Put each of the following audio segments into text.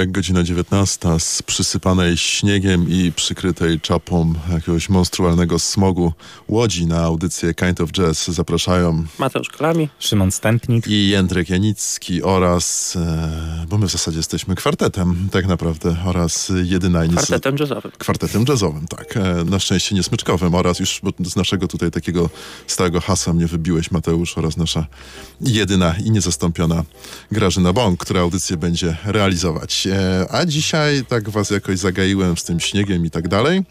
wtorek, godzina 19 z przysypanej śniegiem i przykrytej czapą jakiegoś monstrualnego smogu Łodzi na audycję Kind of Jazz zapraszają Mateusz Klami, Szymon Stępnik i Jędrek Janicki oraz, e, bo my w zasadzie jesteśmy kwartetem tak naprawdę oraz jedyna kwartetem jazzowym. Kwartetem jazzowym, tak. E, na szczęście nie smyczkowym oraz już bo z naszego tutaj takiego stałego hasła mnie wybiłeś Mateusz oraz nasza jedyna i niezastąpiona Grażyna Bąk, która audycję będzie realizować. E, a dzisiaj tak was jakoś zagaiłem z tym śniegiem i tak dalej.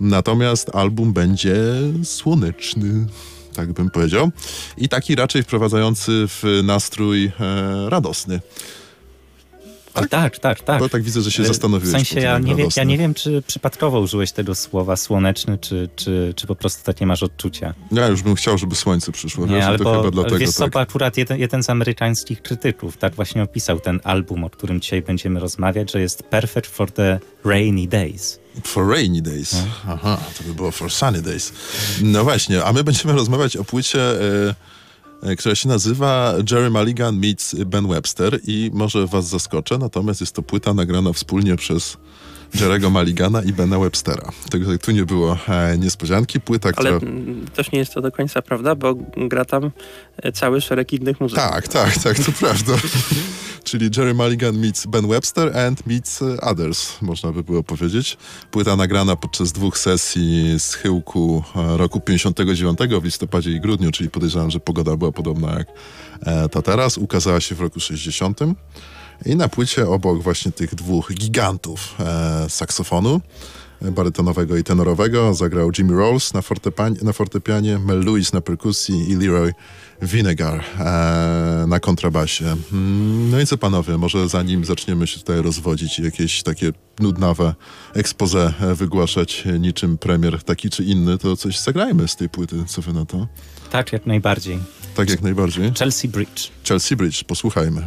Natomiast album będzie słoneczny. Tak bym powiedział. I taki raczej wprowadzający w nastrój e, radosny. Tak, tak, tak. tak. Bo tak widzę, że się E, zastanowiłeś. W sensie ja nie, wiem, ja nie wiem, czy przypadkowo użyłeś tego słowa słoneczny, czy, czy, czy po prostu tak nie masz odczucia. Ja już bym chciał, żeby słońce przyszło. Nie, wiesz, to albo chyba dlatego wiesz co, tak. akurat jeden, jeden z amerykańskich krytyków tak właśnie opisał ten album, o którym dzisiaj będziemy rozmawiać, że jest perfect for the rainy days. For rainy days. No. Aha, to by było for sunny days. No właśnie, a my będziemy rozmawiać o płycie, e, która się nazywa Jerry Mulligan meets Ben Webster i może was zaskoczę, natomiast jest to płyta nagrana wspólnie przez Jerego Mulligana i Bena Webstera. Także tu nie było e, niespodzianki. Płyta, która... Ale mm, też nie jest to do końca prawda, bo gra tam e, cały szereg innych muzyków. Tak, tak, tak, to prawda. Czyli Jerry Mulligan meets Ben Webster and meets e, others, można by było powiedzieć. Płyta nagrana podczas dwóch sesji z chyłku e, roku 59 w listopadzie i grudniu, czyli podejrzewam, że pogoda była podobna jak ta teraz. Ukazała się w roku 60. I na płycie obok właśnie tych dwóch gigantów e, saksofonu, e, barytonowego i tenorowego, zagrał Jimmy Rolls na, fortepianie, na fortepianie, Mel Lewis na perkusji i Leroy Vinegar e, na kontrabasie. Mm, No i co panowie, może zanim zaczniemy się tutaj rozwodzić i jakieś takie nudnawe expose e, wygłaszać niczym premier taki czy inny, to coś zagrajmy z tej płyty, co wy na to? Tak, jak najbardziej. Tak jak najbardziej. Chelsea Bridge. Chelsea Bridge, posłuchajmy.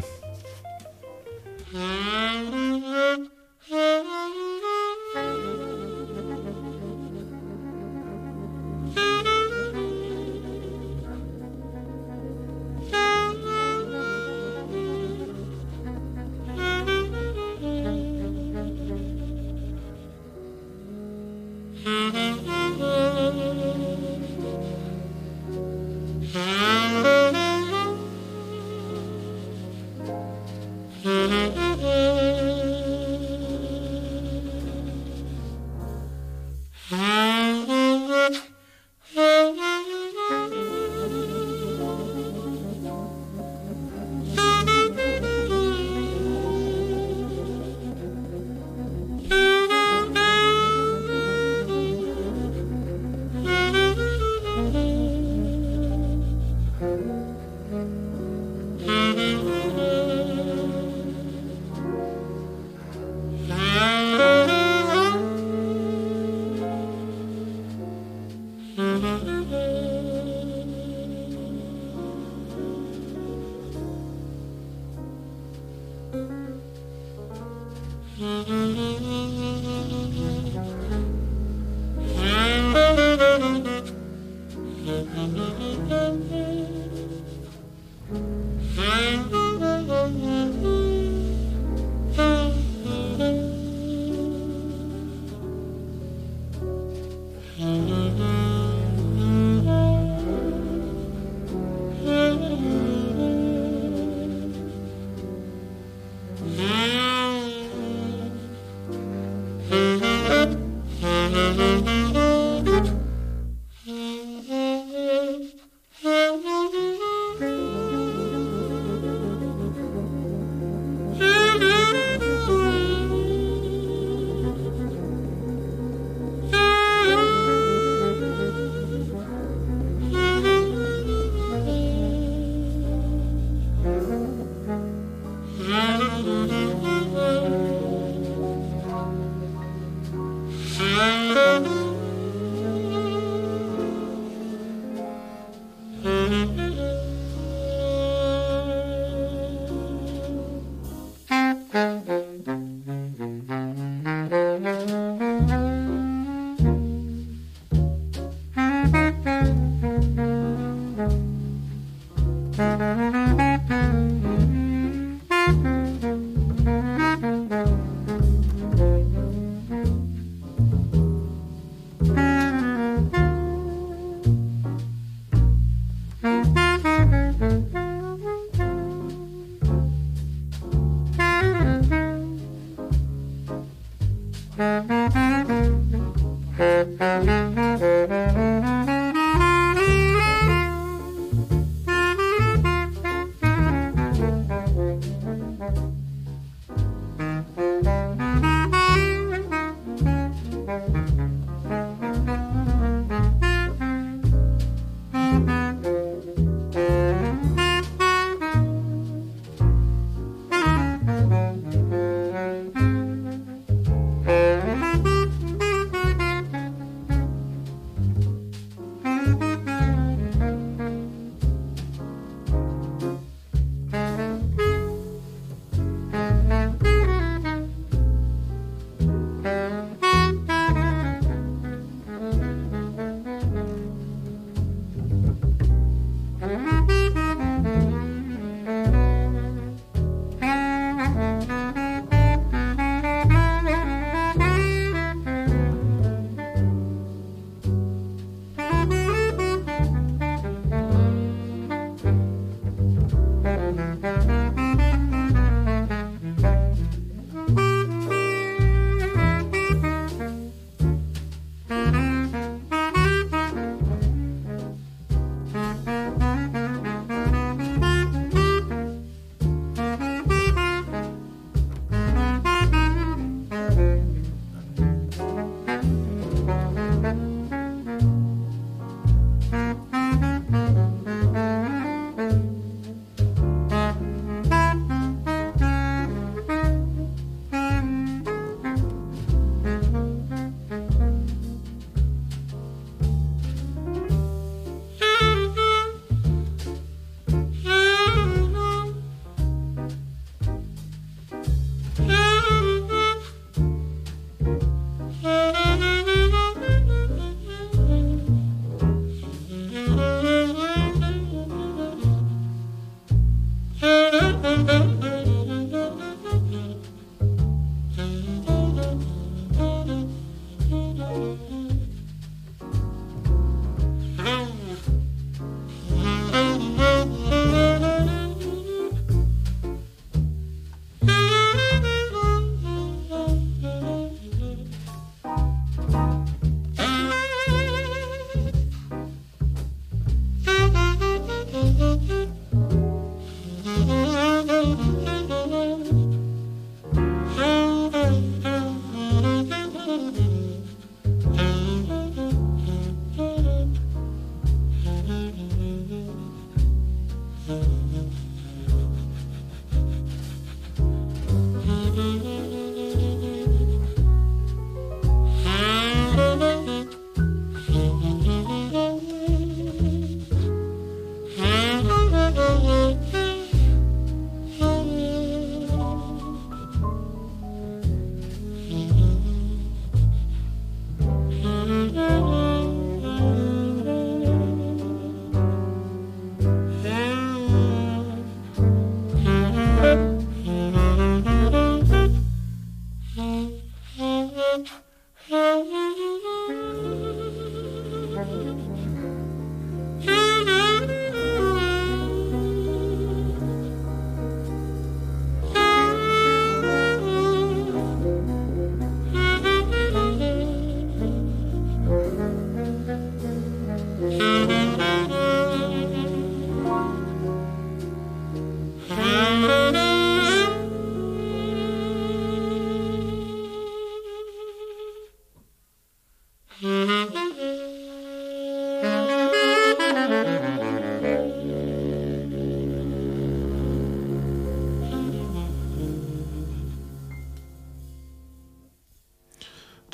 Mm-hmm.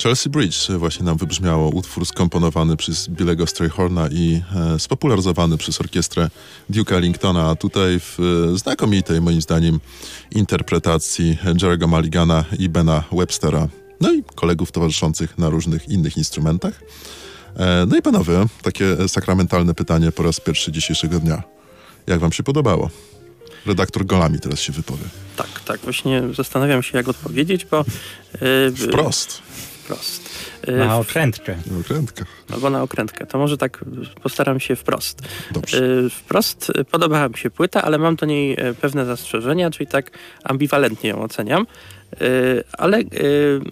Chelsea Bridge właśnie nam wybrzmiało. Utwór skomponowany przez Billego Strayhorna i e, spopularyzowany przez orkiestrę Duke'a Ellingtona. A tutaj w e, znakomitej, moim zdaniem, interpretacji Jerego Maligana i Bena Webstera. No i kolegów towarzyszących na różnych innych instrumentach. E, no i panowie, takie sakramentalne pytanie po raz pierwszy dzisiejszego dnia. Jak wam się podobało? Redaktor Golami teraz się wypowie. Tak, tak. Właśnie zastanawiam się, jak odpowiedzieć, bo... Yy, Wprost. Wprost. Yy, Na okrętkę. Okrętka. Albo na okrętkę. To może tak postaram się wprost. Dobrze. Yy, Wprost y, podobała mi się płyta, ale mam do niej pewne zastrzeżenia, czyli tak ambiwalentnie ją oceniam. Y, Ale y,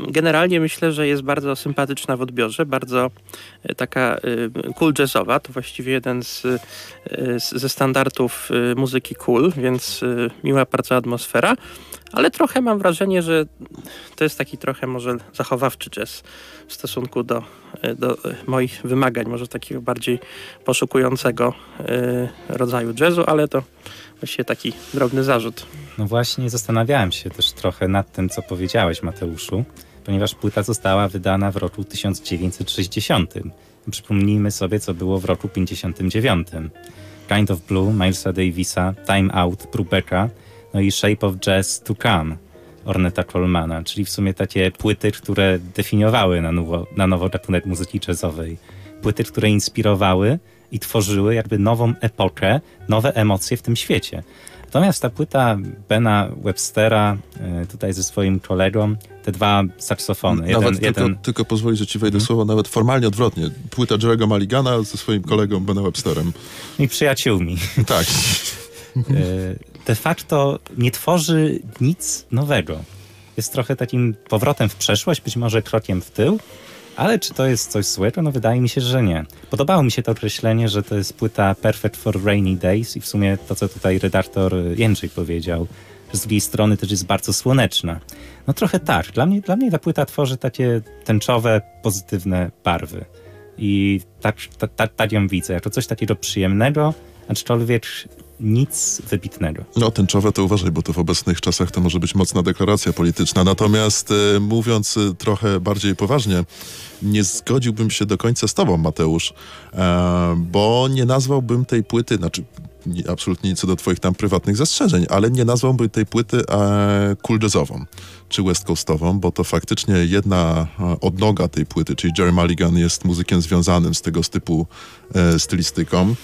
generalnie myślę, że jest bardzo sympatyczna w odbiorze, bardzo y, taka cool jazzowa. To właściwie jeden z, ze standardów muzyki cool, więc miła bardzo atmosfera. Ale trochę mam wrażenie, że to jest taki trochę może zachowawczy jazz w stosunku do, do moich wymagań, może takiego bardziej poszukującego rodzaju jazzu, ale to właściwie taki drobny zarzut. No właśnie, zastanawiałem się też trochę nad tym, co powiedziałeś, Mateuszu, ponieważ płyta została wydana w roku 1960. Przypomnijmy sobie, co było w roku 59. Kind of Blue, Milesa Davisa, Time Out, Brubecka, no i Shape of Jazz to Come, Orneta Colemana, czyli w sumie takie płyty, które definiowały na nowo, na nowo gatunek muzyki jazzowej. Płyty, które inspirowały i tworzyły jakby nową epokę, nowe emocje w tym świecie. Natomiast ta płyta Bena Webstera, e, tutaj ze swoim kolegą, te dwa saksofony. Jeden, Nawet jeden, tylko, tylko pozwolić, że ci wejdę słowo, nawet formalnie odwrotnie. Płyta Jerego Maligana ze swoim kolegą Benem Websterem. i przyjaciółmi. Tak. E, de facto nie tworzy nic nowego. Jest trochę takim powrotem w przeszłość, być może krokiem w tył, ale czy to jest coś złego? No wydaje mi się, że nie. Podobało mi się to określenie, że to jest płyta perfect for rainy days i w sumie to, co tutaj redaktor Jędrzej powiedział, z drugiej strony też jest bardzo słoneczna. No trochę tak. Dla mnie, dla mnie ta płyta tworzy takie tęczowe, pozytywne barwy. I tak, tak, tak, tak ją widzę, jako coś takiego przyjemnego, aczkolwiek nic wybitnego. No, tęczowe to uważaj, bo to w obecnych czasach to może być mocna deklaracja polityczna. Natomiast e, mówiąc e, trochę bardziej poważnie, nie zgodziłbym się do końca z tobą, Mateusz, e, bo nie nazwałbym tej płyty, znaczy nie, absolutnie nic do twoich tam prywatnych zastrzeżeń, ale nie nazwałbym tej płyty e, cool jazzową czy west coastową, bo to faktycznie jedna e, odnoga tej płyty, czyli Jerry Mulligan jest muzykiem związanym z tego typu e, stylistyką.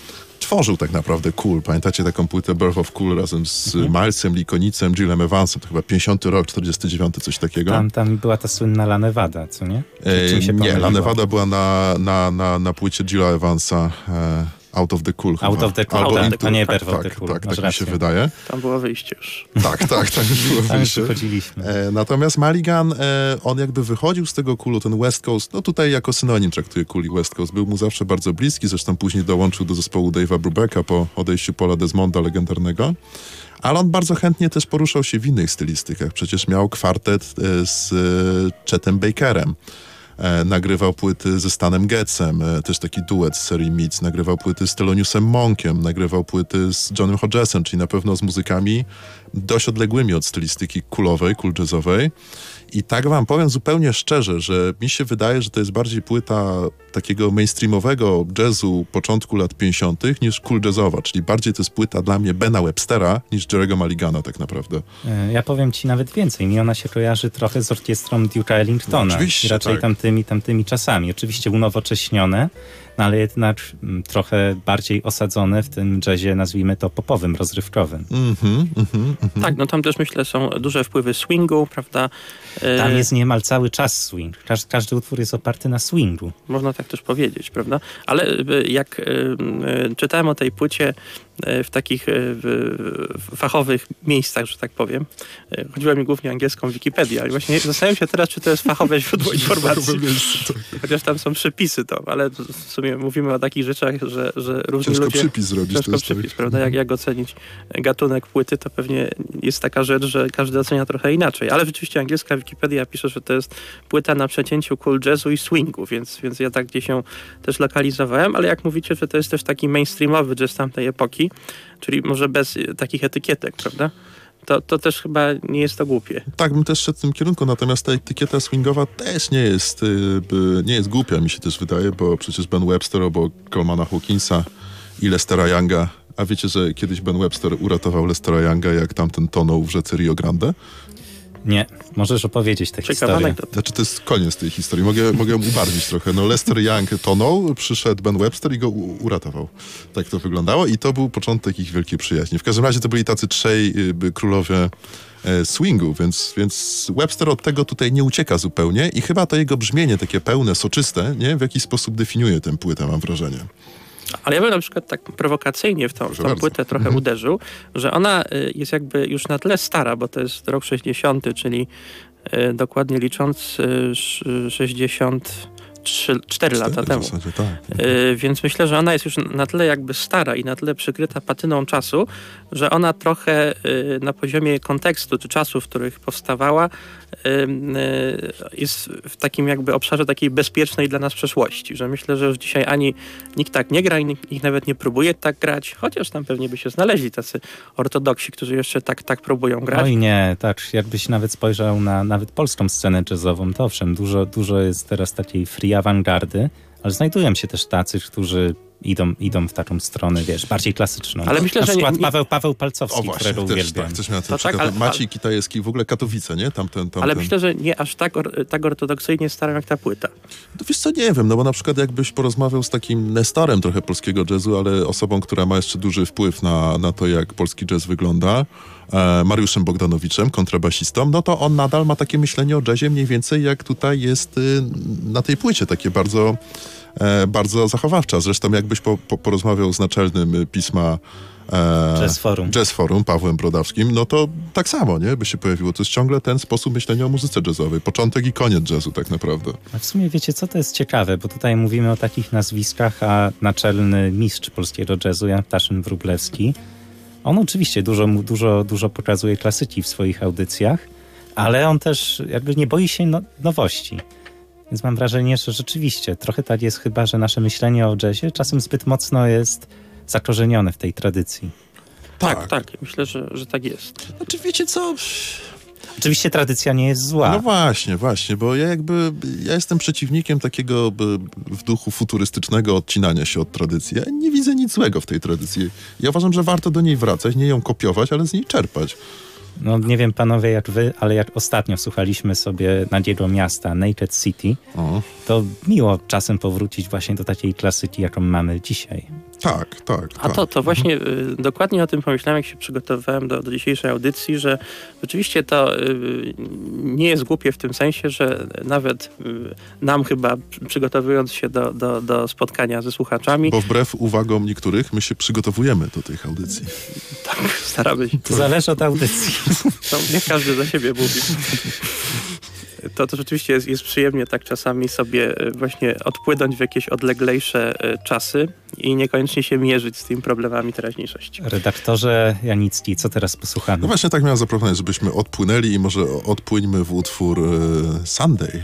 Tworzył tak naprawdę Cool. Pamiętacie taką płytę Birth of Cool razem z Milesem, Likonicem, Gillem Evansem? To chyba 50 rok, 49, coś takiego. Tam, tam była ta słynna La Nevada, co nie? Czy- E, nie, La? Nevada była na, na, na, na płycie Gilla Evansa e, Out of the Cool Out chyba. of the Cool, Albo tak, Into- to nie tak, tak, Cool, Tak, tak mi się wydaje. Tam było wyjście już. Tak, tak, tak już było Tam już wyjście. przychodziliśmy. E, natomiast Mulligan, e, on jakby wychodził z tego kulu, ten West Coast, no tutaj jako synonim traktuje kuli West Coast, był mu zawsze bardzo bliski, zresztą później dołączył do zespołu Dave'a Brubecka po odejściu Paula Desmonda legendarnego. Ale on bardzo chętnie też poruszał się w innych stylistykach. Przecież miał kwartet e, z e, Chetem Bakerem. E, nagrywał płyty ze Stanem Getzem, e, też taki duet z serii Meets. Nagrywał płyty z Theloniusem Monkiem, nagrywał płyty z Johnem Hodgesem, czyli na pewno z muzykami dość odległymi od stylistyki kulowej, cool jazzowej. I tak wam powiem zupełnie szczerze, że mi się wydaje, że to jest bardziej płyta takiego mainstreamowego jazzu początku lat 50. niż cool jazzowa, czyli bardziej to jest płyta dla mnie Bena Webstera niż Jerego Maligana tak naprawdę. E, Ja powiem ci nawet więcej. Mi ona się kojarzy trochę z orkiestrą Duke'a Ellingtona. Oczywiście, I raczej tak. tamtymi, tamtymi czasami. Oczywiście unowocześnione, no ale jednak mm, trochę bardziej osadzone w tym jazzie, nazwijmy to popowym, rozrywkowym. Mhm, mhm, mhm. Tak, no tam też myślę są duże wpływy swingu, prawda? E, Tam jest niemal cały czas swing. Każ, każdy utwór jest oparty na swingu. Można tak też powiedzieć, prawda? Ale e, jak e, czytałem o tej płycie w takich e, fachowych miejscach, że tak powiem, e, chodziło mi głównie angielską Wikipedię, ale właśnie zastanawiam się teraz, czy to jest fachowe źródło informacji. Chociaż tam są przepisy to, ale w sumie mówimy o takich rzeczach, że, że różni Ciężko ludzie... przypis zrobić. to Ciężko jest przypis, tak. prawda? Jak, jak ocenić gatunek płyty, to pewnie jest taka rzecz, że każdy ocenia trochę inaczej. Ale rzeczywiście angielska Wikipedia pisze, że to jest płyta na przecięciu cool jazzu i swingu, więc, więc ja tak gdzieś się też lokalizowałem, ale jak mówicie, że to jest też taki mainstreamowy jazz tamtej epoki, czyli może bez y, takich etykietek, prawda? To, to też chyba nie jest to głupie. Tak, bym też szedł w tym kierunku, natomiast ta etykieta swingowa też nie jest, by- nie jest głupia, mi się też wydaje, bo przecież Ben Webster obok Colmana Hawkinsa i Lestera Younga, a wiecie, że kiedyś Ben Webster uratował Lestera Younga, jak tamten tonął w rzece Rio Grande? Nie, możesz opowiedzieć tę Ciekawa historię. anegdota. Znaczy, to jest koniec tej historii. Mogę, mogę ją ubarwić trochę. No, Lester Young tonął, przyszedł Ben Webster i go u- uratował. Tak to wyglądało i to był początek ich wielkiej przyjaźni. W każdym razie to byli tacy trzej y, królowie e, swingu, więc, więc Webster od tego tutaj nie ucieka zupełnie i chyba to jego brzmienie takie pełne, soczyste, nie? W jakiś sposób definiuje tę płytę, mam wrażenie. Ale ja bym na przykład tak prowokacyjnie w tą, tą bardzo. płytę trochę Mhm. uderzył, że ona y, jest jakby już na tyle stara, bo to jest rok 60, czyli y, dokładnie licząc y, sz- 63, 4 lata temu. Zasadzie, tak. Y, Więc myślę, że ona jest już na tyle jakby stara i na tyle przykryta patyną czasu, że ona trochę y, na poziomie kontekstu czy czasów, w których powstawała, y, jest w takim jakby obszarze takiej bezpiecznej dla nas przeszłości, że myślę, że już dzisiaj ani nikt tak nie gra i nikt, nikt nawet nie próbuje tak grać, chociaż tam pewnie by się znaleźli tacy ortodoksi, którzy jeszcze tak, tak próbują grać. Oj nie, tak, jakbyś nawet spojrzał na nawet polską scenę jazzową, to owszem, dużo, dużo jest teraz takiej free awangardy, ale znajdują się też tacy, którzy idą, idą w taką stronę, wiesz, bardziej klasyczną. Ale myślę, na że nie- przykład nie- Paweł, Paweł O Palcowski, właśnie, którego też, uwielbiam. tak, też To tak, ale- Maciej Kitajewski, w ogóle Katowice, nie? Tamten, tamten. Ale myślę, że nie aż tak, or, tak ortodoksyjnie starą jak ta płyta. No wiesz co, nie wiem, no bo na przykład jakbyś porozmawiał z takim nestorem trochę polskiego jazzu, ale osobą, która ma jeszcze duży wpływ na, na to, jak polski jazz wygląda, Mariuszem Bogdanowiczem, kontrabasistą, no to on nadal ma takie myślenie o jazzie mniej więcej jak tutaj jest y, na tej płycie, takie bardzo, e, bardzo zachowawcze. Zresztą jakbyś po, po, porozmawiał z naczelnym y, pisma e, Jazz Forum. Jazz Forum, Pawłem Brodawskim, no to tak samo, nie? By się pojawiło. To jest ciągle ten sposób myślenia o muzyce jazzowej. Początek i koniec jazzu tak naprawdę. A w sumie wiecie, co to jest ciekawe, bo tutaj mówimy o takich nazwiskach, a naczelny mistrz polskiego jazzu, Jan Ptaszyn Wróblewski, on oczywiście dużo, dużo, dużo pokazuje klasyki w swoich audycjach, ale on też jakby nie boi się no, nowości. Więc mam wrażenie, że rzeczywiście trochę tak jest chyba, że nasze myślenie o jazzie czasem zbyt mocno jest zakorzenione w tej tradycji. Tak, tak. Myślę, że, że tak jest. Znaczy wiecie co... Oczywiście tradycja nie jest zła. No właśnie, właśnie, bo ja jakby, ja jestem przeciwnikiem takiego w duchu futurystycznego odcinania się od tradycji. Ja nie widzę nic złego w tej tradycji. Ja uważam, że warto do niej wracać, nie ją kopiować, ale z niej czerpać. No nie wiem panowie jak wy, ale jak ostatnio słuchaliśmy sobie Nadziego Miasta, Naked City, O, to miło czasem powrócić właśnie do takiej klasyki, jaką mamy dzisiaj. Tak, tak, A tak. to, to właśnie y, dokładnie o tym pomyślałem, jak się przygotowywałem do, do dzisiejszej audycji, że rzeczywiście to y, nie jest głupie w tym sensie, że nawet y, nam chyba przy- przygotowując się do, do, do spotkania ze słuchaczami, Bo wbrew uwagom niektórych, my się przygotowujemy do tych audycji. tak staramy się. To zależy od audycji. No, niech każdy za siebie mówi. To, to rzeczywiście jest, jest przyjemnie tak czasami sobie y, właśnie odpłynąć w jakieś odleglejsze y, czasy i niekoniecznie się mierzyć z tymi problemami teraźniejszości. Redaktorze Janicki, co teraz posłuchamy? No właśnie tak miałem zaproponować, żebyśmy odpłynęli i może odpłyńmy w utwór e, Sunday.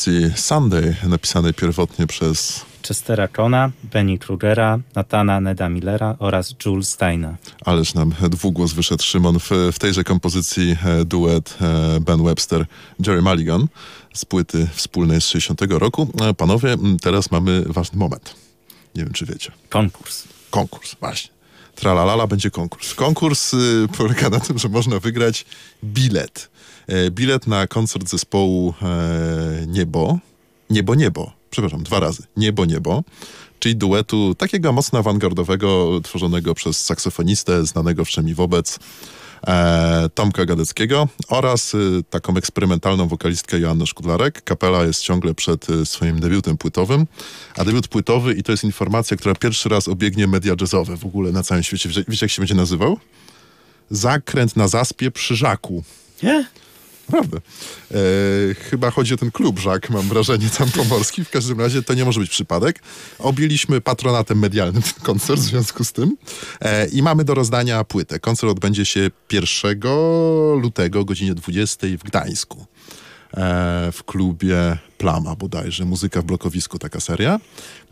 Kompozycji Sunday, napisanej pierwotnie przez Chestera Kona, Benny Krugera, Natana Neda Millera oraz Jules Steina. Ależ nam dwugłos wyszedł Szymon w, w tejże kompozycji e, duet e, Ben Webster, Jerry Mulligan z płyty wspólnej z 60 roku. E, Panowie, teraz mamy ważny moment. Nie wiem, czy wiecie. Konkurs. Konkurs, właśnie. Tralalala będzie konkurs. Konkurs y, polega na tym, że można wygrać bilet. E, bilet na koncert zespołu e, Niebo. Niebo, Niebo. Przepraszam, dwa razy. Niebo, Niebo. Czyli duetu takiego mocno awangardowego, tworzonego przez saksofonistę znanego wszemi wobec e, Tomka Gadeckiego oraz y, taką eksperymentalną wokalistkę Joannę Szkudlarek. Kapela jest ciągle przed swoim debiutem płytowym, a debiut płytowy i to jest informacja, która pierwszy raz obiegnie media jazzowe w ogóle na całym świecie. Wiecie, jak się będzie nazywał? Zakręt na zaspie przy Żaku. Nie? Naprawdę. E, chyba chodzi o ten klub Żak, mam wrażenie, tam pomorski. W każdym razie to nie może być przypadek. Objęliśmy patronatem medialnym ten koncert w związku z tym e, i mamy do rozdania płytę. Koncert odbędzie się 1 lutego o godzinie 20 w Gdańsku. E, w klubie Plama bodajże. Muzyka w blokowisku, taka seria.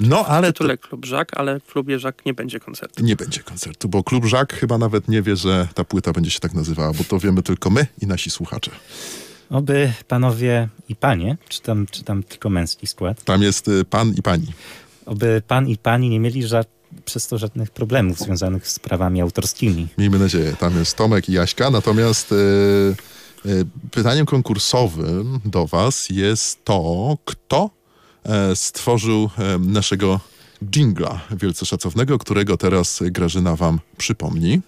No, ale W to tytule Klub Żak, ale w klubie Żak nie będzie koncertu. nie będzie koncertu, bo klub Żak chyba nawet nie wie, że ta płyta będzie się tak nazywała, bo to wiemy tylko my i nasi słuchacze. Oby panowie i panie, czy tam, czy tam tylko męski skład, Tam jest y, pan i pani. oby pan i pani nie mieli ża- przez to żadnych problemów związanych z prawami autorskimi. Miejmy nadzieję. Tam jest Tomek i Jaśka. Natomiast y, y, pytaniem konkursowym do Was jest to, kto e, stworzył e, naszego jingla wielce szacownego, którego teraz Grażyna Wam przypomni.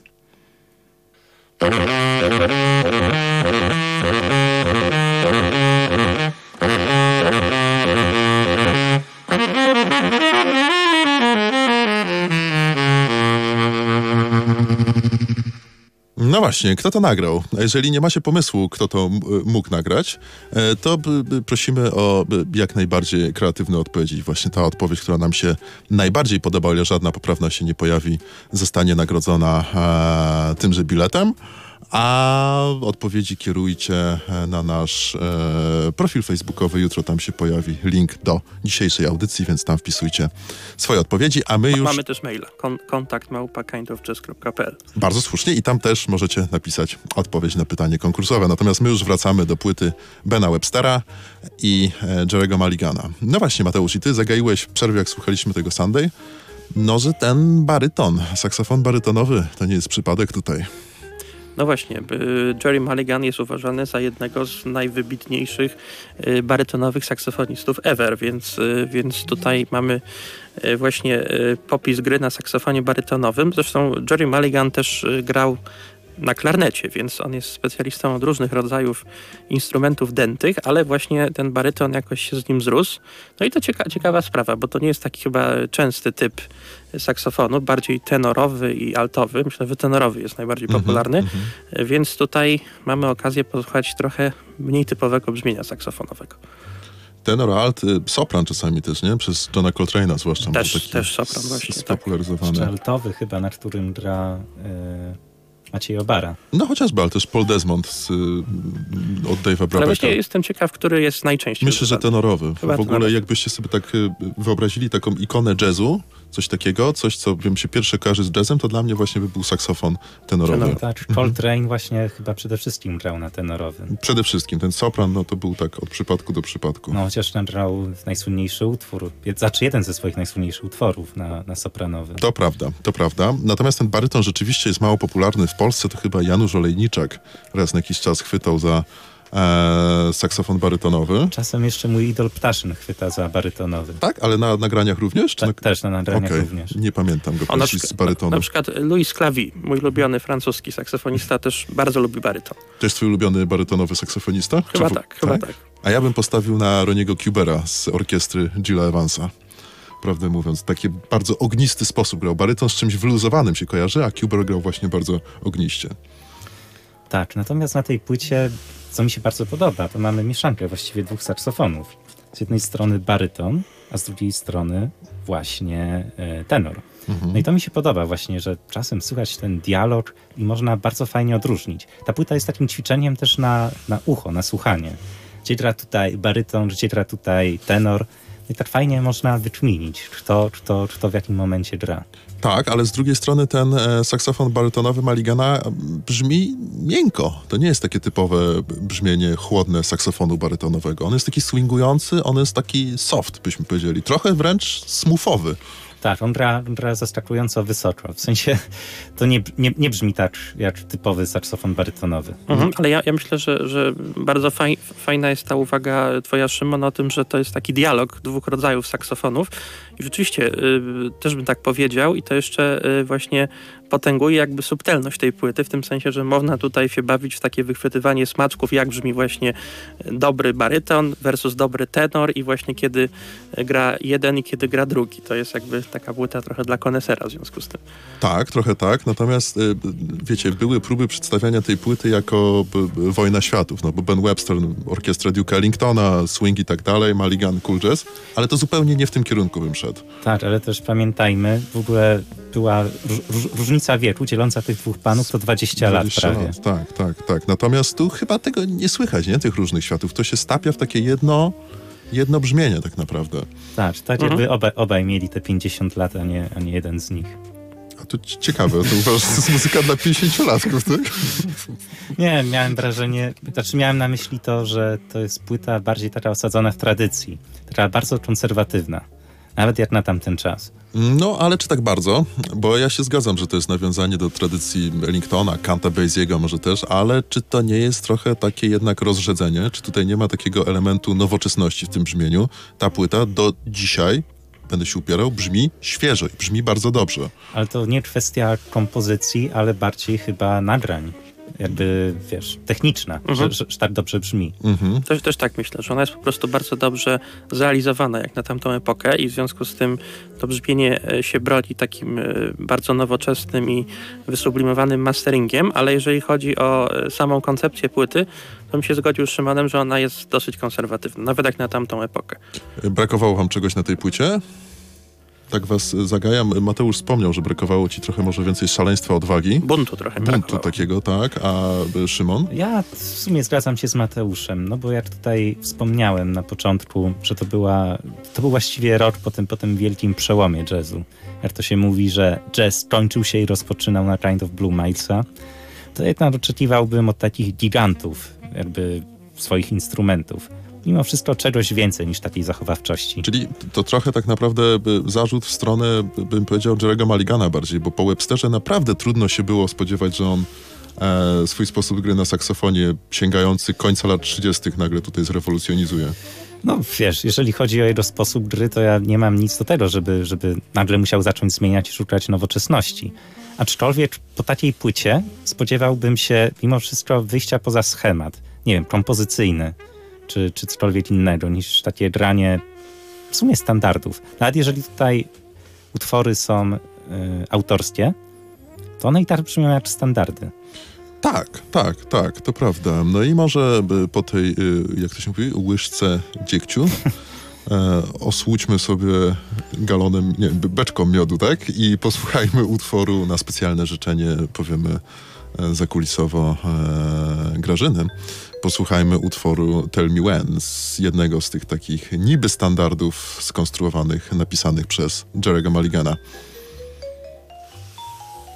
No właśnie, kto to nagrał? Jeżeli nie macie pomysłu, kto to mógł nagrać, e, to prosimy o jak najbardziej kreatywne odpowiedzi. Właśnie ta odpowiedź, która nam się najbardziej podoba, o ile żadna poprawna się nie pojawi, zostanie nagrodzona e, tymże biletem. A odpowiedzi kierujcie e, na nasz e, profil facebookowy. Jutro tam się pojawi link do dzisiejszej audycji, więc tam wpisujcie swoje odpowiedzi, a my już... Mamy też maila. Kon kontakt małpa kindofjazz.pl Bardzo słusznie i tam też możecie napisać odpowiedź na pytanie konkursowe. Natomiast my już wracamy do płyty Bena Webstera i e, Jerego Maligana. No właśnie, Mateusz, i ty zagaiłeś w przerwie, jak słuchaliśmy tego Sunday, no, że ten baryton, saksofon barytonowy, to nie jest przypadek tutaj. No właśnie, y, Jerry Mulligan jest uważany za jednego z najwybitniejszych y, barytonowych saksofonistów ever, więc, y, więc tutaj mamy właśnie popis gry na saksofonie barytonowym. Zresztą Jerry Mulligan też grał na klarnecie, więc on jest specjalistą od różnych rodzajów instrumentów dętych, ale właśnie ten baryton jakoś się z nim zrósł. No i to cieka ciekawa sprawa, bo to nie jest taki chyba częsty typ saksofonu, bardziej tenorowy i altowy. Myślę, że tenorowy jest najbardziej popularny, więc tutaj mamy okazję posłuchać trochę mniej typowego brzmienia saksofonowego. Tenor, alt, y, sopran czasami też, nie? Przez Johna Coltrane'a zwłaszcza. Też- taki też sopran właśnie, tak. Spopularyzowany. Szczeltowy chyba, na którym gra e, Maciej Obara. No chociażby, ale też Paul Desmond z, y, od Dave'a Ale Brabecka. właśnie jestem ciekaw, który jest najczęściej Myślę, że tenorowy. Chyba w ogóle tenorowy. jakbyście sobie tak y, wyobrazili taką ikonę jazzu, coś takiego, coś co wiem się pierwsze kojarzy z jazzem, to dla mnie właśnie by był saksofon tenorowy. Tenor. Tak, Coltrane właśnie chyba przede wszystkim grał na tenorowym. Przede wszystkim ten sopran, no to był tak od przypadku do przypadku. No chociaż nagrał najsłynniejszy utwór, znaczy jeden ze swoich najsłynniejszych utworów na, na sopranowy. To prawda, to prawda. Natomiast ten baryton rzeczywiście jest mało popularny w Polsce. To chyba Janusz Olejniczak raz na jakiś czas chwytał za e, saksofon barytonowy. Czasem jeszcze mój idol Ptaszyn chwyta za barytonowy. Tak, ale na nagraniach również? Czy Ta, na... też na nagraniach Okej, również. nie pamiętam go O, na, z przykład, barytonu. na przykład Louis Clavi, mój ulubiony francuski saksofonista, też bardzo lubi baryton. To jest twój ulubiony barytonowy saksofonista? Chyba Czy tak, chyba tak. A ja bym postawił na Roniego Kubera z orkiestry Gilla Evansa. Prawdę mówiąc, taki bardzo ognisty sposób grał. Baryton z czymś wyluzowanym się kojarzy, a Kuber grał właśnie bardzo ogniście. Tak, natomiast na tej płycie, co mi się bardzo podoba, to mamy mieszankę właściwie dwóch saksofonów. Z jednej strony baryton, a z drugiej strony właśnie e, tenor. No i to mi się podoba właśnie, że czasem słychać ten dialog i można bardzo fajnie odróżnić. Ta płyta jest takim ćwiczeniem też na, na ucho, na słuchanie. gdzie gra tutaj baryton, gdzie gra tutaj tenor. I tak fajnie można wyczmienić, czy to, czy to, czy to w jakim momencie gra. Tak, ale z drugiej strony ten e, saksofon barytonowy Maligana m, brzmi miękko. To nie jest takie typowe brzmienie chłodne saksofonu barytonowego. On jest taki swingujący, on jest taki soft, byśmy powiedzieli. Trochę wręcz smufowy. Tak, on gra, gra zaskakująco wysoko. W sensie to nie, nie, nie brzmi tak jak typowy saksofon barytonowy. Mhm, ale ja, ja myślę, że, że bardzo faj, fajna jest ta uwaga twoja, Szymon, o tym, że to jest taki dialog dwóch rodzajów saksofonów. I rzeczywiście y, też bym tak powiedział i to jeszcze y, właśnie potęguje jakby subtelność tej płyty, w tym sensie, że można tutaj się bawić w takie wychwytywanie smaczków, jak brzmi właśnie dobry baryton versus dobry tenor i właśnie kiedy gra jeden i kiedy gra drugi. To jest jakby taka płyta trochę dla konesera w związku z tym. Tak, trochę tak. Natomiast y, wiecie, były próby przedstawiania tej płyty jako wojna światów, no bo Ben Webster, orkiestra Duke'a Ellingtona, swing i tak dalej, Maligan, cool jazz, ale to zupełnie nie w tym kierunku bym szedł. Tak, ale też pamiętajmy, w ogóle była róż, różnica wieku dzieląca tych dwóch panów to 20, 20 lat prawie. Lat. Tak, tak, tak. Natomiast tu chyba tego nie słychać, nie? Tych różnych światów. To się stapia w takie jedno, jedno brzmienie tak naprawdę. Tak, tak Mhm. jakby obaj, obaj mieli te 50 lat, a nie, a nie jeden z nich. A to ci- ciekawe, to uważasz, że to jest muzyka dla 50-latków, tak? Nie, miałem wrażenie, znaczy miałem na myśli to, że to jest płyta bardziej taka osadzona w tradycji, taka bardzo konserwatywna, nawet jak na tamten czas. No, ale czy tak bardzo? Bo ja się zgadzam, że to jest nawiązanie do tradycji Ellingtona, Kanta Basiego może też, ale czy to nie jest trochę takie jednak rozrzedzenie? Czy tutaj nie ma takiego elementu nowoczesności w tym brzmieniu? Ta płyta do dzisiaj, będę się upierał, brzmi świeżo i brzmi bardzo dobrze. Ale to nie kwestia kompozycji, ale bardziej chyba nagrań, jakby, wiesz, techniczna, Mhm. że, że, tak dobrze brzmi. Mhm. Też, też tak myślę, że ona jest po prostu bardzo dobrze zrealizowana jak na tamtą epokę i w związku z tym to brzmienie e, się broni takim e, bardzo nowoczesnym i wysublimowanym masteringiem, ale jeżeli chodzi o e, samą koncepcję płyty, to bym się zgodził z Szymonem, że ona jest dosyć konserwatywna, nawet jak na tamtą epokę. Brakowało wam czegoś na tej płycie? Tak was zagajam. Mateusz wspomniał, że brakowało ci trochę może więcej szaleństwa, odwagi. Buntu trochę Buntu brakowało. takiego, tak. A y, Szymon? Ja w sumie zgadzam się z Mateuszem, no bo jak tutaj wspomniałem na początku, że to była, to był właściwie rok po tym, po tym wielkim przełomie jazzu. Jak to się mówi, że jazz kończył się i rozpoczynał na Kind of Blue Milesa, to jednak oczekiwałbym od takich gigantów jakby swoich instrumentów. Mimo wszystko czegoś więcej niż takiej zachowawczości. Czyli to trochę tak naprawdę by zarzut w stronę, by- bym powiedział, Jerego Maligana bardziej, bo po Websterze naprawdę trudno się było spodziewać, że on e, swój sposób gry na saksofonie sięgający końca lat 30. nagle tutaj zrewolucjonizuje. No wiesz, jeżeli chodzi o jego sposób gry, to ja nie mam nic do tego, żeby, żeby nagle musiał zacząć zmieniać i szukać nowoczesności. Aczkolwiek po takiej płycie spodziewałbym się mimo wszystko wyjścia poza schemat, nie wiem, kompozycyjny, czy, czy cokolwiek innego niż takie granie w sumie standardów. Nawet jeżeli tutaj utwory są y, autorskie, to one i tak brzmią jak standardy. Tak, tak, tak, to prawda. No i może by po tej, y, jak to się mówi, łyżce dziegciu e, osłudźmy sobie galonem, nie, be- beczką miodu, tak? I posłuchajmy utworu na specjalne życzenie, powiemy e, zakulisowo e, Grażyny. Posłuchajmy utworu Tell Me When z jednego z tych takich niby standardów skonstruowanych, napisanych przez Jerego Maligana.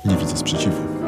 Nie widzę sprzeciwu.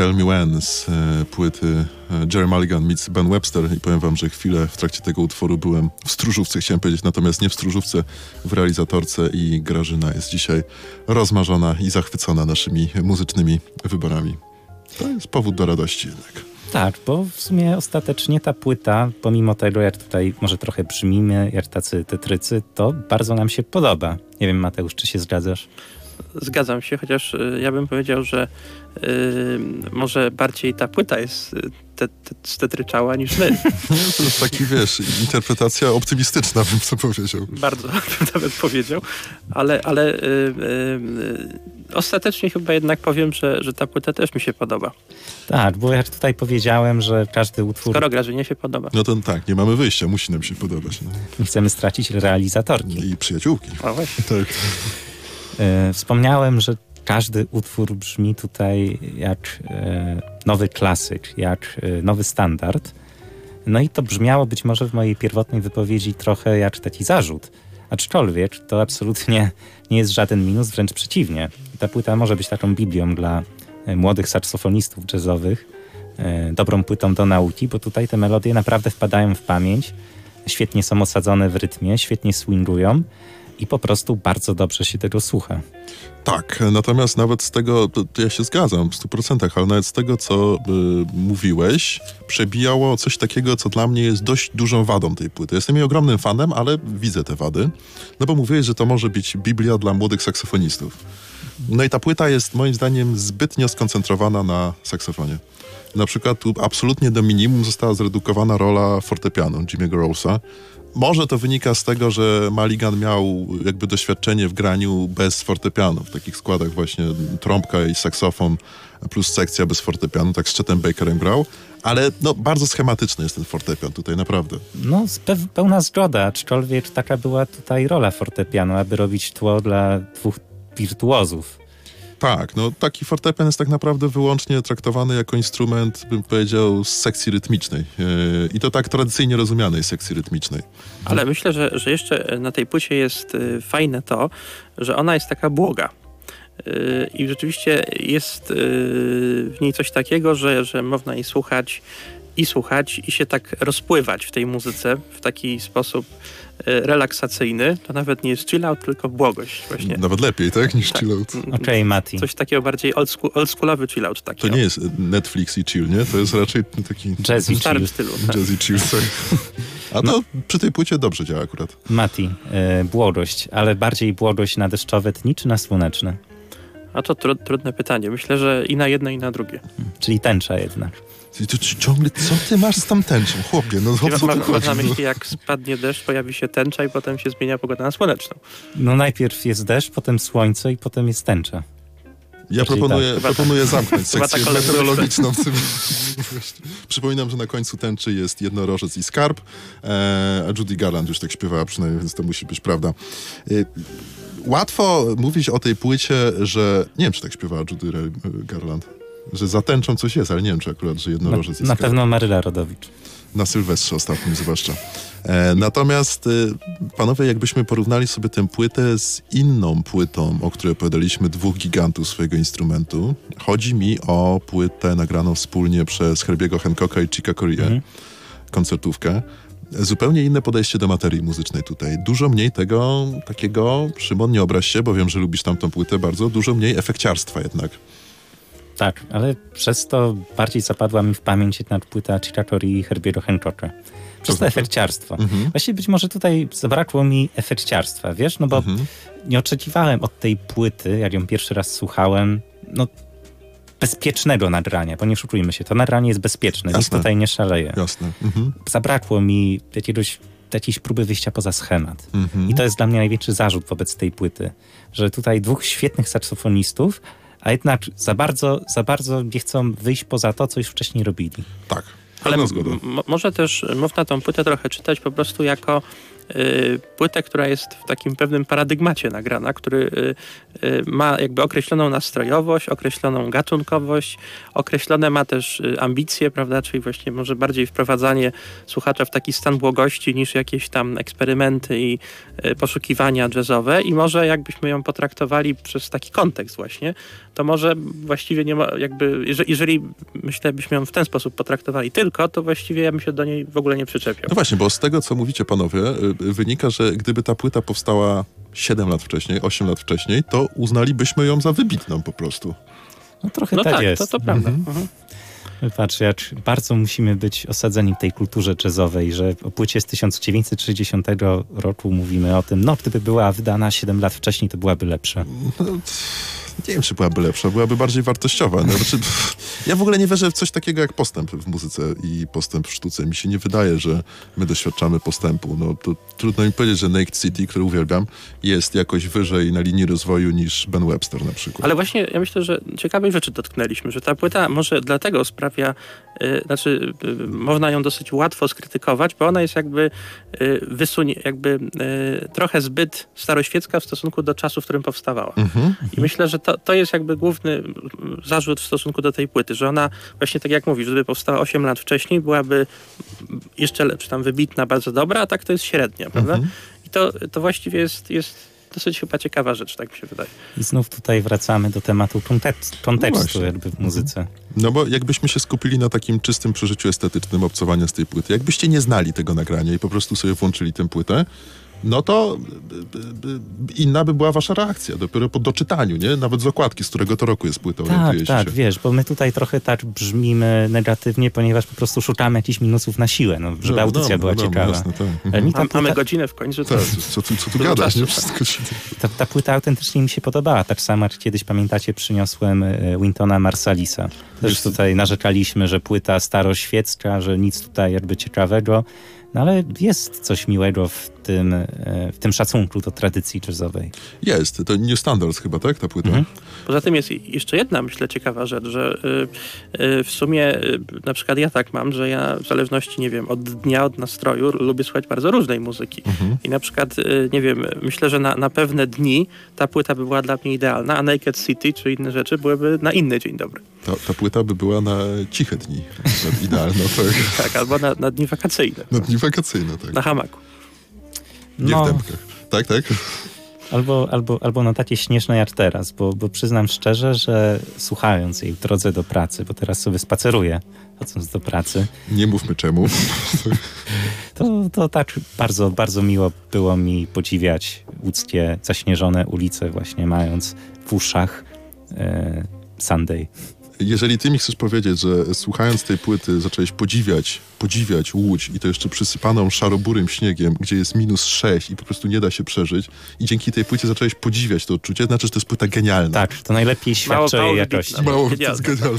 Tell Me When z e, płyty e, Jerry Mulligan meets Ben Webster i powiem wam, że chwilę w trakcie tego utworu byłem w stróżówce, chciałem powiedzieć, natomiast nie w stróżówce, w realizatorce i Grażyna jest dzisiaj rozmarzona i zachwycona naszymi muzycznymi wyborami. To jest powód do radości jednak. Tak, bo w sumie ostatecznie ta płyta, pomimo tego, jak tutaj może trochę brzmimy, jak tacy tetrycy, to bardzo nam się podoba. Nie wiem, Mateusz, czy się zgadzasz? Zgadzam się, chociaż y, ja bym powiedział, że y, może bardziej ta płyta jest y, te, te, stetryczała niż my. To jest taki, wiesz, interpretacja optymistyczna, bym to powiedział. Bardzo bym nawet powiedział, ale, ale y, y, ostatecznie chyba jednak powiem, że, że ta płyta też mi się podoba. Tak, bo jak tutaj powiedziałem, że każdy utwór... Skoro Grażynie się podoba. No to tak, nie mamy wyjścia, musi nam się podobać. No. Nie chcemy stracić realizatorki. I przyjaciółki. O, właśnie. Tak. E, Wspomniałem, że każdy utwór brzmi tutaj jak e, nowy klasyk, jak e, nowy standard. No i to brzmiało być może w mojej pierwotnej wypowiedzi trochę jak taki zarzut. Aczkolwiek to absolutnie nie jest żaden minus, wręcz przeciwnie. Ta płyta może być taką biblią dla młodych saksofonistów jazzowych, dobrą płytą do nauki, bo tutaj te melodie naprawdę wpadają w pamięć, świetnie są osadzone w rytmie, świetnie swingują i po prostu bardzo dobrze się tego słucha. Tak, natomiast nawet z tego, ja się zgadzam w 100%, ale nawet z tego, co y, mówiłeś, przebijało coś takiego, co dla mnie jest dość dużą wadą tej płyty. Jestem jej ogromnym fanem, ale widzę te wady, no bo mówiłeś, że to może być Biblia dla młodych saksofonistów. No i ta płyta jest moim zdaniem zbytnio skoncentrowana na saksofonie. Na przykład tu absolutnie do minimum została zredukowana rola fortepianu Jimmy'ego Rose'a. Może to wynika z tego, że Maligan miał jakby doświadczenie w graniu bez fortepianu, w takich składach właśnie trąbka i saksofon plus sekcja bez fortepianu, tak z Chetem Bakerem grał, ale no, bardzo schematyczny jest ten fortepian tutaj, naprawdę. No, pe- pełna zgoda, aczkolwiek taka była tutaj rola fortepianu, aby robić tło dla dwóch wirtuozów. Tak, no taki fortepian jest tak naprawdę wyłącznie traktowany jako instrument, bym powiedział, z sekcji rytmicznej. Yy, I to tak tradycyjnie rozumianej sekcji rytmicznej. Ale myślę, że, że jeszcze na tej płycie jest y, fajne to, że ona jest taka błoga. Y, I rzeczywiście jest y, w niej coś takiego, że, że można jej słuchać i słuchać i się tak rozpływać w tej muzyce w taki sposób relaksacyjny. To nawet nie jest chill out, tylko błogość właśnie. Nawet lepiej, tak, niż Tak. chill out. Okej, Mati. Coś takiego bardziej old school, oldschoolowy chill out taki. To nie jest Netflix i chill, nie? To jest raczej taki Jazzy w starym chill. stylu. Tak. jazzy chill. Tak. A to przy tej płycie dobrze działa akurat. Mati, e, błogość, ale bardziej błogość na deszczowe dni czy na słoneczne? A to tru, trudne pytanie. Myślę, że i na jedno, i na drugie. Czyli tęcza jednak. Ty, ciągle, co ty masz z tam tęczą, chłopie? No co ma, tu ma, chodzi? na No? myśli, jak spadnie deszcz, pojawi się tęcza i potem się zmienia pogoda na słoneczną. No najpierw jest deszcz, potem słońce i potem jest tęcza. Ja Czyli proponuję, tak. Chyba proponuję zamknąć Chyba sekcję tak, meteorologiczną. w tym- Przypominam, że na końcu tęczy jest jednorożec i skarb, e, a Judy Garland już tak śpiewała przynajmniej, więc to musi być prawda. E, łatwo mówić o tej płycie, że... Nie wiem, czy tak śpiewała Judy Garland. Że za tęczą coś jest, ale nie wiem, czy akurat, że Na, jednorożec na skarb. pewno Maryla Rodowicz. Na Sylwestrze ostatnim zwłaszcza. E, natomiast e, panowie, jakbyśmy porównali sobie tę płytę z inną płytą, o której opowiadaliśmy, dwóch gigantów swojego instrumentu. Chodzi mi o płytę nagraną wspólnie przez Herbiego Hancocka i Chica Corea, Mhm. koncertówkę. Zupełnie inne podejście do materii muzycznej tutaj. Dużo mniej tego takiego, Szymon, nie obraź się, bo wiem, że lubisz tamtą płytę bardzo, dużo mniej efekciarstwa jednak. Tak, ale przez to bardziej zapadła mi w pamięć jednak płyta Chicatori i Herbiego Hancocka. Przez to znaczy? efekciarstwo. Mhm. Właściwie być może tutaj zabrakło mi efekciarstwa, wiesz? No bo Mhm. nie oczekiwałem od tej płyty, jak ją pierwszy raz słuchałem, no bezpiecznego nagrania, bo nie szukujmy się, to nagranie jest bezpieczne, nic Jasne. tutaj nie szaleje. Jasne. Mhm. Zabrakło mi jakiegoś, jakiejś próby wyjścia poza schemat. Mhm. I to jest dla mnie największy zarzut wobec tej płyty, że tutaj dwóch świetnych saksofonistów, a jednak za bardzo, za bardzo nie chcą wyjść poza to, co już wcześniej robili. Tak. Ale może też można tą płytę trochę czytać po prostu jako y, płytę, która jest w takim pewnym paradygmacie nagrana, który y, y, ma jakby określoną nastrojowość, określoną gatunkowość, określone ma też ambicje, prawda, czyli właśnie może bardziej wprowadzanie słuchacza w taki stan błogości niż jakieś tam eksperymenty i poszukiwania jazzowe i może jakbyśmy ją potraktowali przez taki kontekst właśnie, to może właściwie nie ma, jakby, jeżeli, jeżeli myślę, byśmy ją w ten sposób potraktowali tylko, to właściwie ja bym się do niej w ogóle nie przyczepiał. No właśnie, bo z tego, co mówicie panowie, y, y, wynika, że gdyby ta płyta powstała 7 lat wcześniej, 8 lat wcześniej, to uznalibyśmy ją za wybitną po prostu. No trochę No tak, tak, jest. to, to prawda. Mhm. Patrz, jak bardzo musimy być osadzeni w tej kulturze jazzowej, że o płycie z 1960 roku mówimy o tym, no gdyby była wydana 7 lat wcześniej, to byłaby lepsza. No, nie wiem, czy byłaby lepsza, byłaby bardziej wartościowa. No, znaczy, ja w ogóle nie wierzę w coś takiego jak postęp w muzyce i postęp w sztuce. Mi się nie wydaje, że my doświadczamy postępu. No, to trudno mi powiedzieć, że Naked City, który uwielbiam, jest jakoś wyżej na linii rozwoju niż Ben Webster na przykład. Ale właśnie ja myślę, że ciekawej rzeczy dotknęliśmy, że ta płyta może dlatego sprawia, y, znaczy y, można ją dosyć łatwo skrytykować, bo ona jest jakby y, wysunie, jakby y, trochę zbyt staroświecka w stosunku do czasu, w którym powstawała. Mhm. I myślę, że to, to jest jakby główny zarzut w stosunku do tej płyty, że ona właśnie tak jak mówisz, gdyby powstała 8 lat wcześniej, byłaby jeszcze lepsza, tam wybitna, bardzo dobra, a tak to jest średnia, prawda? Mhm. I to, to właściwie jest, jest dosyć chyba ciekawa rzecz, tak mi się wydaje. I znów tutaj wracamy do tematu kontekst, kontekstu właśnie. jakby w muzyce. No bo jakbyśmy się skupili na takim czystym przeżyciu estetycznym obcowania z tej płyty, jakbyście nie znali tego nagrania i po prostu sobie włączyli tę płytę, no to y, y, inna by była wasza reakcja, dopiero po doczytaniu, nie? Nawet z okładki, z którego to roku jest płyta, Tak, tak, się. wiesz, bo my tutaj trochę tak brzmimy negatywnie, ponieważ po prostu szukamy jakichś minusów na siłę, no, żeby No, audycja no, była no, ciekawa. Jasne, tak. Ta Mam, mamy godzinę w końcu. Tak, co, tu- co tu czasu, nie? tak. Wszystko się... ta, ta płyta autentycznie mi się podobała, tak samo jak kiedyś, pamiętacie, przyniosłem e, Wintona Marsalisa. Też Jest- tutaj narzekaliśmy, że płyta staroświecka, że nic tutaj jakby ciekawego, no ale jest coś miłego w tym, e, w tym szacunku do tradycji jazzowej. Jest, to New Standards chyba, tak, ta płyta? Mhm. Poza tym jest jeszcze jedna, myślę, ciekawa rzecz, że y, y, w sumie y, na przykład ja tak mam, że ja w zależności, nie wiem, od dnia, od nastroju lubię słuchać bardzo różnej muzyki. Mhm. I na przykład, nie wiem, myślę, że na, na pewne dni ta płyta by była dla mnie idealna, a Naked City czy inne rzeczy byłyby na inny dzień dobry. Ta, ta płyta by była na ciche dni, na idealna, tak. Tak, albo na, na dni wakacyjne, Na dni wakacyjne, tak. na hamaku. Nie No. w dębkach. Tak, tak? Albo, albo, albo na takie śnieżne jak teraz, bo, bo przyznam szczerze, że słuchając jej w drodze do pracy, bo teraz sobie spaceruję, chodząc do pracy, Nie mówmy czemu. to, to tak bardzo, bardzo miło było mi podziwiać łódzkie zaśnieżone ulice, właśnie mając w uszach e, Sunday. Jeżeli ty mi chcesz powiedzieć, że słuchając tej płyty zacząłeś podziwiać, podziwiać Łódź i to jeszcze przysypaną szaroburym śniegiem, gdzie jest minus 6 i po prostu nie da się przeżyć i dzięki tej płycie zacząłeś podziwiać to odczucie, znaczy, że to jest płyta genialna. Tak, to najlepiej świadczy o mało jej jakości. Mało- Mało, to jest genialne.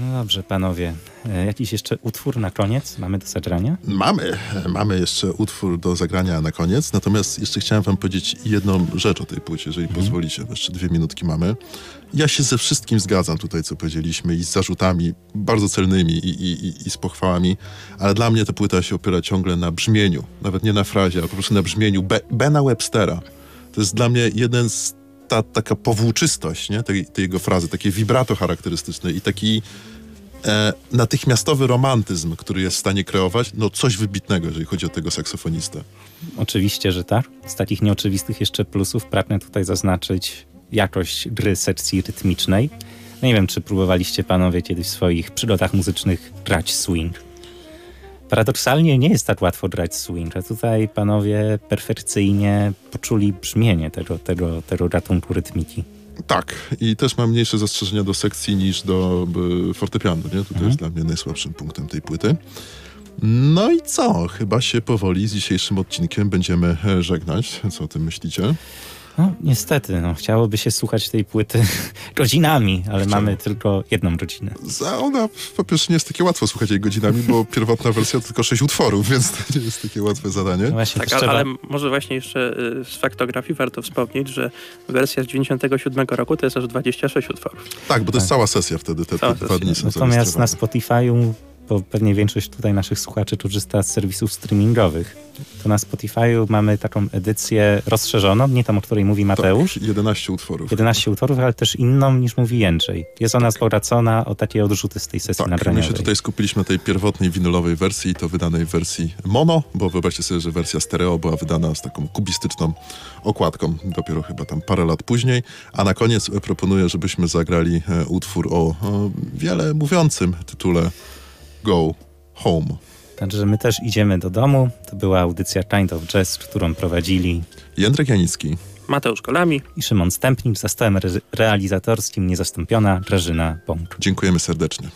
No dobrze, panowie. E, jakiś jeszcze utwór na koniec mamy do zagrania? Mamy, mamy jeszcze utwór do zagrania na koniec, natomiast jeszcze chciałem wam powiedzieć jedną rzecz o tej płycie, jeżeli pozwolicie, bo jeszcze dwie minutki mamy. Ja się ze wszystkim zgadzam tutaj, co powiedzieliśmy i z zarzutami bardzo celnymi i, i, i, i z pochwałami, ale dla mnie ta płyta się opiera ciągle na brzmieniu, nawet nie na frazie, ale po prostu na brzmieniu Be Bena Webstera. To jest dla mnie jeden z ta taka powłóczystość nie? Tej, tej jego frazy, takie vibrato charakterystyczne i taki e, natychmiastowy romantyzm, który jest w stanie kreować, no coś wybitnego, jeżeli chodzi o tego saksofonistę. Oczywiście, że tak. Z takich nieoczywistych jeszcze plusów pragnę tutaj zaznaczyć jakość gry sekcji rytmicznej. No nie wiem, czy próbowaliście panowie kiedyś w swoich przygodach muzycznych grać swing. Paradoksalnie nie jest tak łatwo grać swing, a tutaj panowie perfekcyjnie poczuli brzmienie tego, tego, tego gatunku rytmiki. Tak, i też mam mniejsze zastrzeżenia do sekcji niż do y, fortepianu, nie? To, to jest dla mnie najsłabszym punktem tej płyty. No i co? Chyba się powoli z dzisiejszym odcinkiem będziemy e, żegnać. Co o tym myślicie? No niestety, no, chciałoby się słuchać tej płyty godzinami, ale Chciało. mamy tylko jedną godzinę. Za ona po pierwsze nie jest takie łatwo słuchać jej godzinami, bo pierwotna wersja to tylko sześć utworów, więc to nie jest takie łatwe zadanie. No właśnie, Tak, ale, trzeba... ale może właśnie jeszcze y, z faktografii warto wspomnieć, że wersja z 97 roku to jest aż 26 utworów. Tak, bo to jest cała sesja wtedy, te, te Cała dwa sesja. dni są Natomiast na. Spotify'u, bo pewnie większość tutaj naszych słuchaczy korzysta z serwisów streamingowych, to na Spotify'u mamy taką edycję rozszerzoną, nie tą, o której mówi Mateusz. Tak, 11 utworów. 11 utworów, ale też inną niż mówi Jędrzej. Jest ona wzbogacona o takie odrzuty z tej sesji Tak, my nagraniowej. się tutaj skupiliśmy na tej pierwotnej winylowej wersji, to wydanej w wersji mono, bo wyobraźcie sobie, że wersja stereo była wydana z taką kubistyczną okładką, dopiero chyba tam parę lat później. A na koniec proponuję, żebyśmy zagrali e, utwór o, o wiele mówiącym tytule go home. Także my też idziemy do domu. To była audycja Kind of Jazz, którą prowadzili Jędrek Janicki, Mateusz Kolami i Szymon Stępnik. Za stołem re realizatorskim niezastąpiona Grażyna Bąk. Dziękujemy serdecznie.